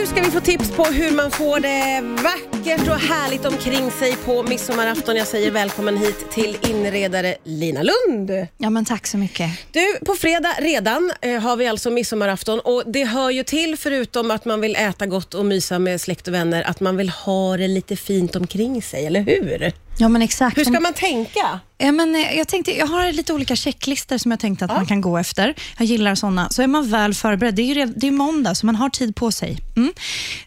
Nu ska vi få tips på hur man får det vackert och härligt omkring sig på midsommarafton. Jag säger välkommen hit till inredare Lina Lund. Ja, men tack så mycket. Du, på fredag redan eh, har vi alltså midsommarafton och det hör ju till, förutom att man vill äta gott och mysa med släkt och vänner, att man vill ha det lite fint omkring sig, eller hur? Ja, men exakt. Hur ska man tänka? Ja, men eh, jag, tänkte, jag har lite olika checklistor som jag tänkte att man kan gå efter. Jag gillar sådana. Så är man väl förberedd. Det är ju det är måndag, så man har tid på sig. Mm.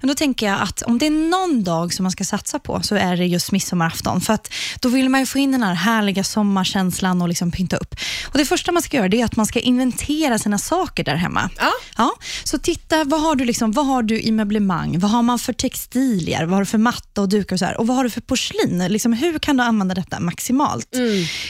Men då tänker jag att om det är någon dag som man ska satsa på, så är det just midsommarafton. För att då vill man få in den här härliga sommarkänslan och liksom pynta upp. Och Det första man ska göra är att man ska inventera sina saker där hemma. Ja. Ja, så titta, vad har, du liksom, vad har du i möblemang? Vad har man för textilier? Vad har du för matta och dukar? Och, så här? och vad har du för porslin? Liksom, hur kan du använda detta maximalt?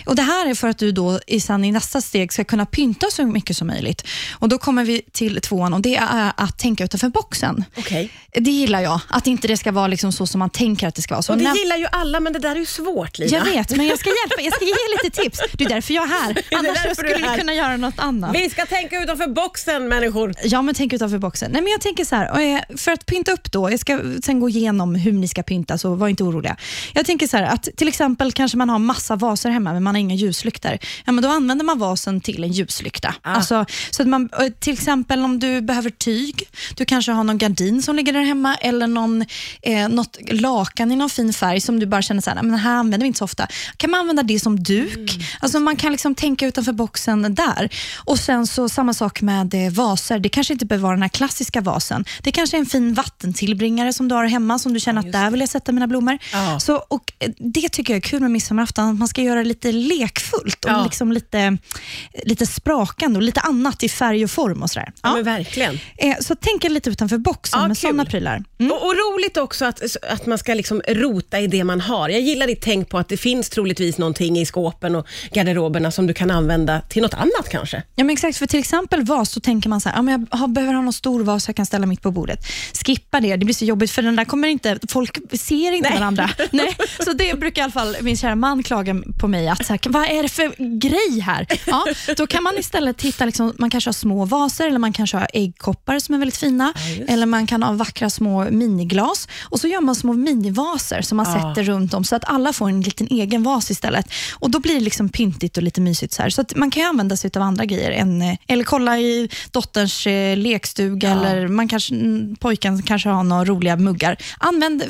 Och Det här är för att du då i, sen i nästa steg ska kunna pynta så mycket som möjligt. Och Då kommer vi till tvåan och det är att tänka utanför boxen. Okej. Det gillar jag, att inte det ska vara liksom så som man tänker att det ska vara. Så Och det när- gillar ju alla, men det där är ju svårt Lina. jag vet, men jag ska hjälpa. Jag ska ge lite tips. Det är därför jag är här. är Annars därför skulle här. kunna göra något annat. Vi ska tänka utanför boxen människor. Ja, men tänk utanför boxen. Nej, men jag tänker så här, eh, för att pynta upp då, jag ska sen gå igenom hur ni ska pynta, så var inte oroliga. Jag tänker så här, att till exempel kanske man har massa vaser hemma, men man har inga ljuslyktor. Ja, men då använder man vasen till en ljuslykta. Ah. Alltså, så att man, eh, till exempel om du behöver tyg, du kanske har någon gardin som ligger där hemma, eller någon, eh, något lakan i någon fin färg som du bara känner så här, "Nej, men det här använder vi inte så ofta. Kan man använda det som duk? Alltså man kan liksom tänka utanför boxen där. Och sen så samma sak med eh, vaser. Det kanske inte behöver vara den här klassiska vasen. Det kanske är en fin vattentillbringare som du har hemma, som du känner att där vill jag sätta mina blommor. Ja. Så, och eh, Det tycker jag är kul med midsommarafton, att man ska göra det lite lekfullt och Ja. liksom lite, lite sprakande och lite annat i färg och form och sådär. Ja, Ja. verkligen. Eh, Så tänk lite utanför boxen Ja, med sådana prylar. Mm. Och, och roligt också att, att man ska liksom rota i det man har. Jag gillar ditt tänk på att det finns troligtvis någonting i skåpen och garderoberna som du kan använda till något annat kanske. Ja, men exakt, för till exempel vas, så tänker man så här, ja, men jag behöver ha någon stor vas jag kan ställa mitt på bordet. Skippa det, det blir så jobbigt för den där kommer inte, folk ser inte Nej. varandra. Nej, så det brukar i alla fall min kära man klaga på mig, att så här, vad är det för grej här? Ja, då kan man istället titta, liksom, man kanske har små vaser eller man kanske har äggkoppar som är väldigt fina, just. eller man kan ha vackra små miniglas och så gör man små minivaser som man Ja. sätter runt om så att alla får en liten egen vas istället. Och Då blir det liksom pyntigt och lite mysigt. Så, här. så man kan använda sig av andra grejer. Än, eh, eller kolla i dotterns eh, lekstuga Ja. eller man kanske, mm, pojken kanske har några roliga muggar. Använd,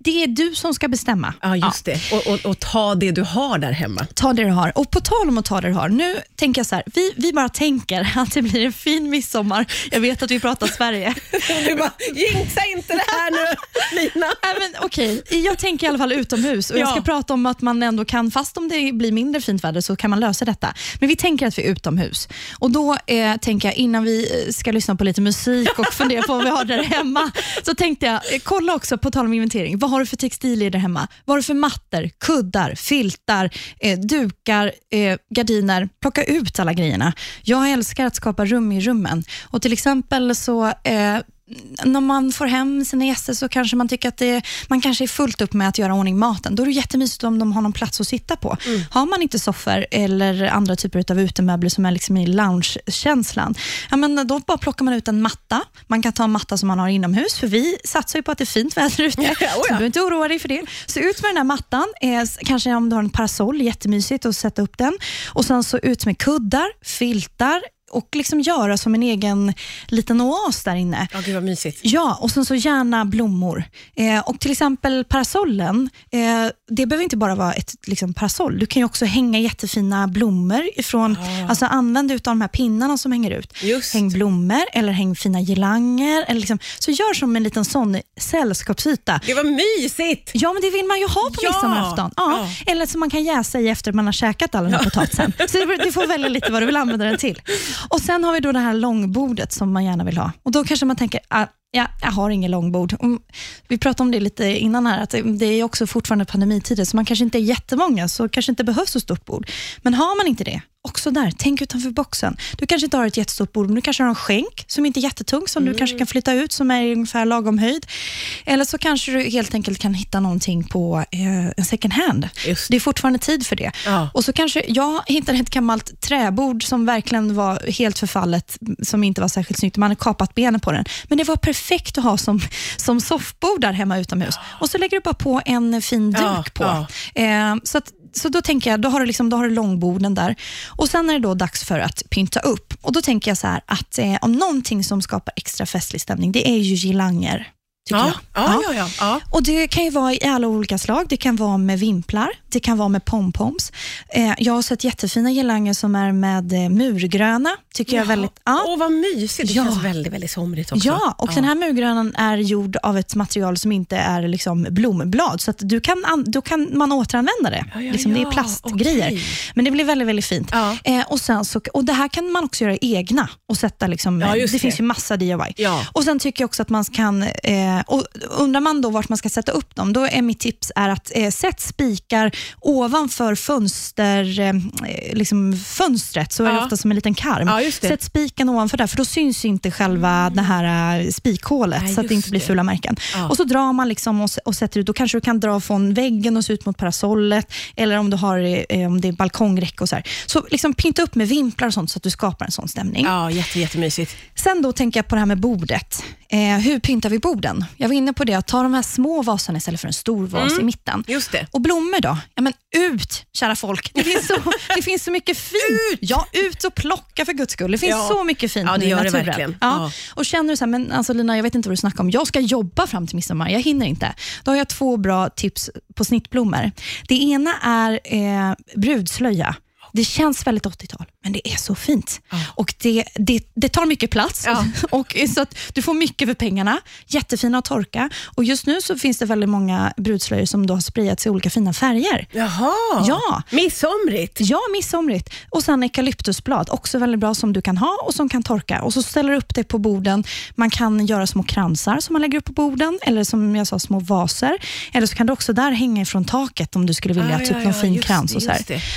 det är du som ska bestämma. Ja, just det. Och, och, och ta det du har där hemma. Ta det du har. Och på tal om att ta det du har, nu tänker jag så här, vi, vi bara tänker att det blir en fin midsommar. Jag vet att vi pratar Sverige. Du bara, jinxa inte det här nu Lina. Men, okej. Jag tänker i alla fall utomhus och jag Ja. ska prata om att man ändå kan, fast om det blir mindre fint väder, så kan man lösa detta. Men vi tänker att vi är utomhus. Och Då eh, tänker jag, innan vi eh, ska lyssna på lite musik och fundera på vad vi har där hemma, så tänkte jag, eh, kolla också, på tal om inventering, vad har du för textilier där hemma? Vad har du för mattor, kuddar, filtar, eh, dukar, eh, gardiner? Plocka ut alla grejerna. Jag älskar att skapa rum i rummen. Och Till exempel så eh, när man får hem sina gäster så kanske man tycker att det, man kanske är fullt upp med att göra ordning maten. Då är det jättemysigt om de har någon plats att sitta på. Har man inte soffor eller andra typer av utemöbler som är liksom i loungekänslan, ja, men då bara plockar man ut en matta. Man kan ta en matta som man har inomhus, för vi satsar ju på att det är fint väder ute. Ja, oh Så du behöver inte oroa dig för det. Så ut med den här mattan, eh, kanske om du har en parasoll, jättemysigt att sätta upp den. Och Sen så ut med kuddar, filtar och liksom göra som en egen liten oas där inne. Ja, gud vad mysigt. Ja, och sen så gärna blommor. Eh, och Till exempel parasollen, eh, det behöver inte bara vara ett liksom, parasoll. Du kan ju också hänga jättefina blommor. Ifrån, alltså Använd utav de här pinnarna som hänger ut. Just. Häng blommor eller häng fina girlanger. Eller liksom, så gör som en liten sån sällskapsyta. Gud vad mysigt. Ja, men det vill man ju ha på Ja. midsommarafton. Ja. Eller som man kan jäsa i efter man har käkat all den här potatisen. Så det- du får välja lite vad du vill använda den till. Och Sen har vi då det här långbordet som man gärna vill ha. Och Då kanske man tänker, ah, ja, jag har inget långbord. Och Vi pratade om det lite innan här, att det är också fortfarande pandemitider, så man kanske inte är jättemånga, så kanske inte behövs så stort bord. Men har man inte det, också där, tänk utanför boxen. Du kanske inte har ett jättestort bord, men du kanske har en skänk som inte är jättetung, som Mm. du kanske kan flytta ut, som är i ungefär lagom höjd. Eller så kanske du helt enkelt kan hitta någonting på eh, en second hand. Just Det är fortfarande tid för det. Ja. Och så kanske Jag hittade ett gammalt träbord som verkligen var helt förfallet, som inte var särskilt snyggt. Man hade kapat benen på den. Men det var perfekt att ha som, som soffbord där hemma utomhus. Och så lägger du bara på en fin duk Ja, på. ja. Eh, så att, så då tänker jag, då har, du liksom, då har du långborden där. Och Sen är det då dags för att pynta upp. Och Då tänker jag så här att eh, om någonting som skapar extra festlig stämning, det är ju girlanger. Ja, ja, ja, ja, ja. Och Det kan ju vara i alla olika slag. Det kan vara med vimplar, det kan vara med pompoms. Eh, jag har sett jättefina girlanger som är med eh, murgröna. Tycker jag är väldigt... Ja. Åh, vad mysigt. Det Ja. känns väldigt, väldigt somrigt också. Ja, och den här murgrönan är gjord av ett material som inte är liksom blomblad, så att du kan, an- då kan man återanvända det. Ja, ja, liksom Det är ja, plastgrejer. okej. Men det blir väldigt, väldigt fint. Ja. Eh, och, sen så, och Det här kan man också göra egna och sätta. Liksom, Ja, det, det. finns ju massa DIY. Ja. Och Sen tycker jag också att man kan, eh, och undrar man då vart man ska sätta upp dem, då är mitt tips är att eh, sätt spikar ovanför fönster, eh, liksom fönstret, så är det Ja. ofta som en liten karm. Ja. Sätt spiken ovanför där, för då syns inte själva det här eh, spikhålet, Nej, så att det inte blir fula märken. Ja. Och så drar man liksom och, och sätter ut, då kanske du kan dra från väggen och se ut mot parasollet, eller om du har eh, om det är balkongräcke och så här. Så liksom pynta upp med vimplar och sånt, så att du skapar en sån stämning. Ja, jätte, jättemysigt. Sen då tänker jag på det här med bordet. Eh, hur pyntar vi borden? Jag var inne på det, att ta de här små vaserna istället för en stor vas Mm. i mitten. Just det. Och blommor då? Ja, men ut, kära folk. Det finns så, det finns så mycket fint. Ja, ut och plocka för guds skull. Det finns Ja. så mycket fint Ja, det nu i gör det naturen. verkligen. Ja. Ja. Och känner du så här, men alltså Lina, jag vet inte vad du snackar om. Jag ska jobba fram till midsommar. Jag hinner inte. Då har jag två bra tips på snittblommor. Det ena är eh, brudslöja. Det känns väldigt 80-tal, men det är så fint. Och det, det, det tar mycket plats, Ja. och så att du får mycket för pengarna. Jättefina att torka. Och Just nu så finns det väldigt många brudslöjor som då har sprayats i olika fina färger. Jaha. Ja. Midsomrigt. Ja, midsomrigt. Och sen eukalyptusblad, också väldigt bra som du kan ha och som kan torka. Och så ställer du upp det på borden. Man kan göra små kransar som man lägger upp på borden, eller som jag sa, små vaser. Eller så kan du också där hänga ifrån taket om du skulle vilja, Ah, typ ja, någon ja, fin krans. det, och så,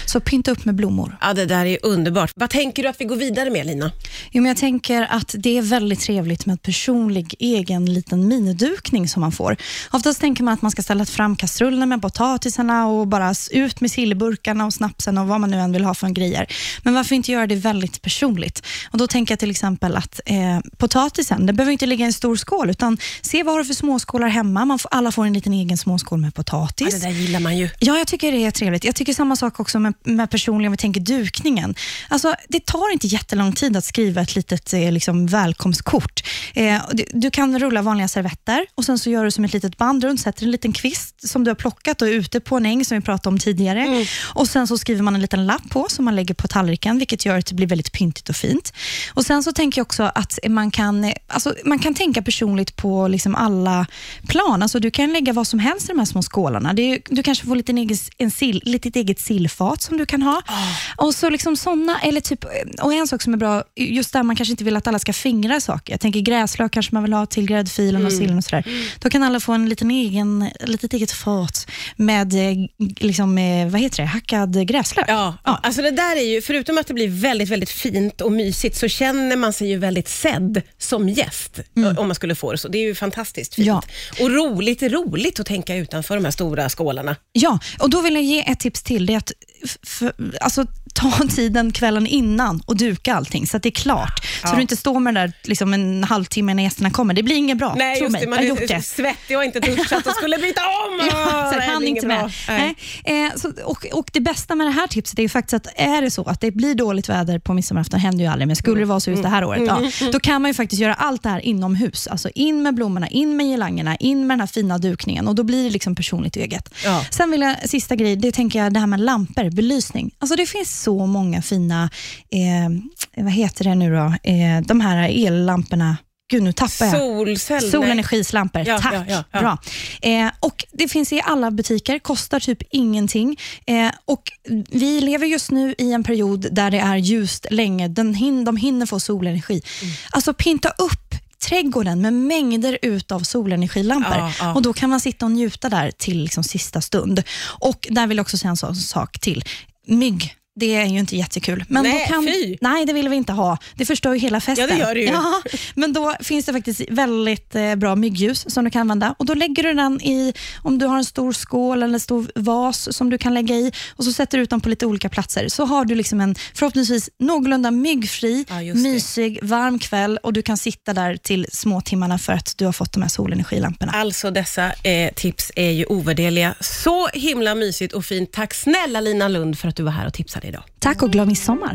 så pynta upp med blommor. Ja, det där är underbart. Vad tänker du att vi går vidare med, Lina? Jo, men jag tänker att det är väldigt trevligt med en personlig egen liten minidukning som man får. Oftast tänker man att man ska ställa fram kastrullen med potatisarna och bara ut med sillburkarna och snapsen och vad man nu än vill ha för grejer. Men varför inte göra det väldigt personligt? Och Då tänker jag till exempel att eh, potatisen, den behöver inte ligga i en stor skål, utan se vad har du för småskålar hemma. Man får, alla får en liten egen småskål med Ja, potatis. det där gillar man ju. Ja, jag tycker det är trevligt. Jag tycker samma sak också med, med personligen, om vi tänker dukningen. Alltså, det tar inte jättelång tid att skriva ett litet eh, liksom, välkomstkort. Eh, du, du kan rulla vanliga servetter och sen så gör du som ett litet band runt, sätter en liten kvist som du har plockat och är ute på en äng som vi pratade om tidigare. Och Sen så skriver man en liten lapp på som man lägger på tallriken, vilket gör att det blir väldigt pyntigt och fint. Och Sen så tänker jag också att man kan, eh, alltså, man kan tänka personligt på liksom alla plan. Alltså, du kan lägga vad som helst i de här små skålarna. Är, du kanske får lite egen, en sill, litet eget sillfat som du kan ha. Och så liksom såna, eller typ, och en sak som är bra, just där man kanske inte vill att alla ska fingra saker. Jag tänker gräslök kanske man vill ha till gräddfilen och sillen och sådär. Då kan alla få en liten egen, litet eget fat med eh, liksom, eh, vad heter det, hackad gräslök. Ja, ja, alltså det där är ju, förutom att det blir väldigt, väldigt fint och mysigt, så känner man sig ju väldigt sedd som gäst, om man skulle få det så. Det är ju fantastiskt fint. Ja. Och roligt, roligt att tänka utanför de här stora skålarna. Ja, och då vill jag ge ett tips till. Det är att f- f- alltså, ta tiden kvällen innan och duka allting så att det är klart. Så Ja. du inte står med det där liksom en halvtimme när gästerna kommer. Det blir inget bra. Nej, Tro just mig. det, man gjort är det. svettig och inte duschat och skulle byta om. Ja, så Nej, han inte med. Nej. Eh, så, och, och Det bästa med det här tipset är ju faktiskt att är det så att det blir dåligt väder på midsommarafton, händer ju aldrig, men skulle det vara så just det här året, Mm. ja, då kan man ju faktiskt göra allt det här inomhus. Alltså in med blommorna, in med girlangerna, in med den här fina dukningen och då blir det liksom personligt och eget. Ja. Sen vill jag, sista grej, det tänker jag det här med lampor, belysning. Alltså det finns så många fina, eh, vad heter det nu då, eh, de här ellamporna. Gud, nu tappar jag. Solcell. nej. Solenergislampor, Ja, tack. ja, ja. Bra. Eh, och Det finns i alla butiker, kostar typ ingenting. Eh, och Vi lever just nu i en period där det är ljust länge. Den hin de hinner få solenergi. Mm. Alltså pinta upp trädgården med mängder utav solenergilampor. Ja, ja. Och Då kan man sitta och njuta där till liksom sista stund. Och Där vill jag också säga en sån sak till. Mygg. Det är ju inte jättekul. Men Nej, då kan, fy. Nej, det vill vi inte ha. Det förstör ju hela festen. Ja, det gör det ju. Ja, men då finns det faktiskt väldigt eh, bra myggljus som du kan använda. Och Då lägger du den i, om du har en stor skål eller en stor vas som du kan lägga i och så sätter du ut dem på lite olika platser. Så har du liksom en förhoppningsvis någorlunda myggfri, Ja, mysig, varm kväll och du kan sitta där till småtimmarna för att du har fått de här solenergilamporna. Alltså dessa eh, tips är ju ovärderliga. Så himla mysigt och fint. Tack snälla Lina Lund för att du var här och tipsade idag. Tack och glad midsommar!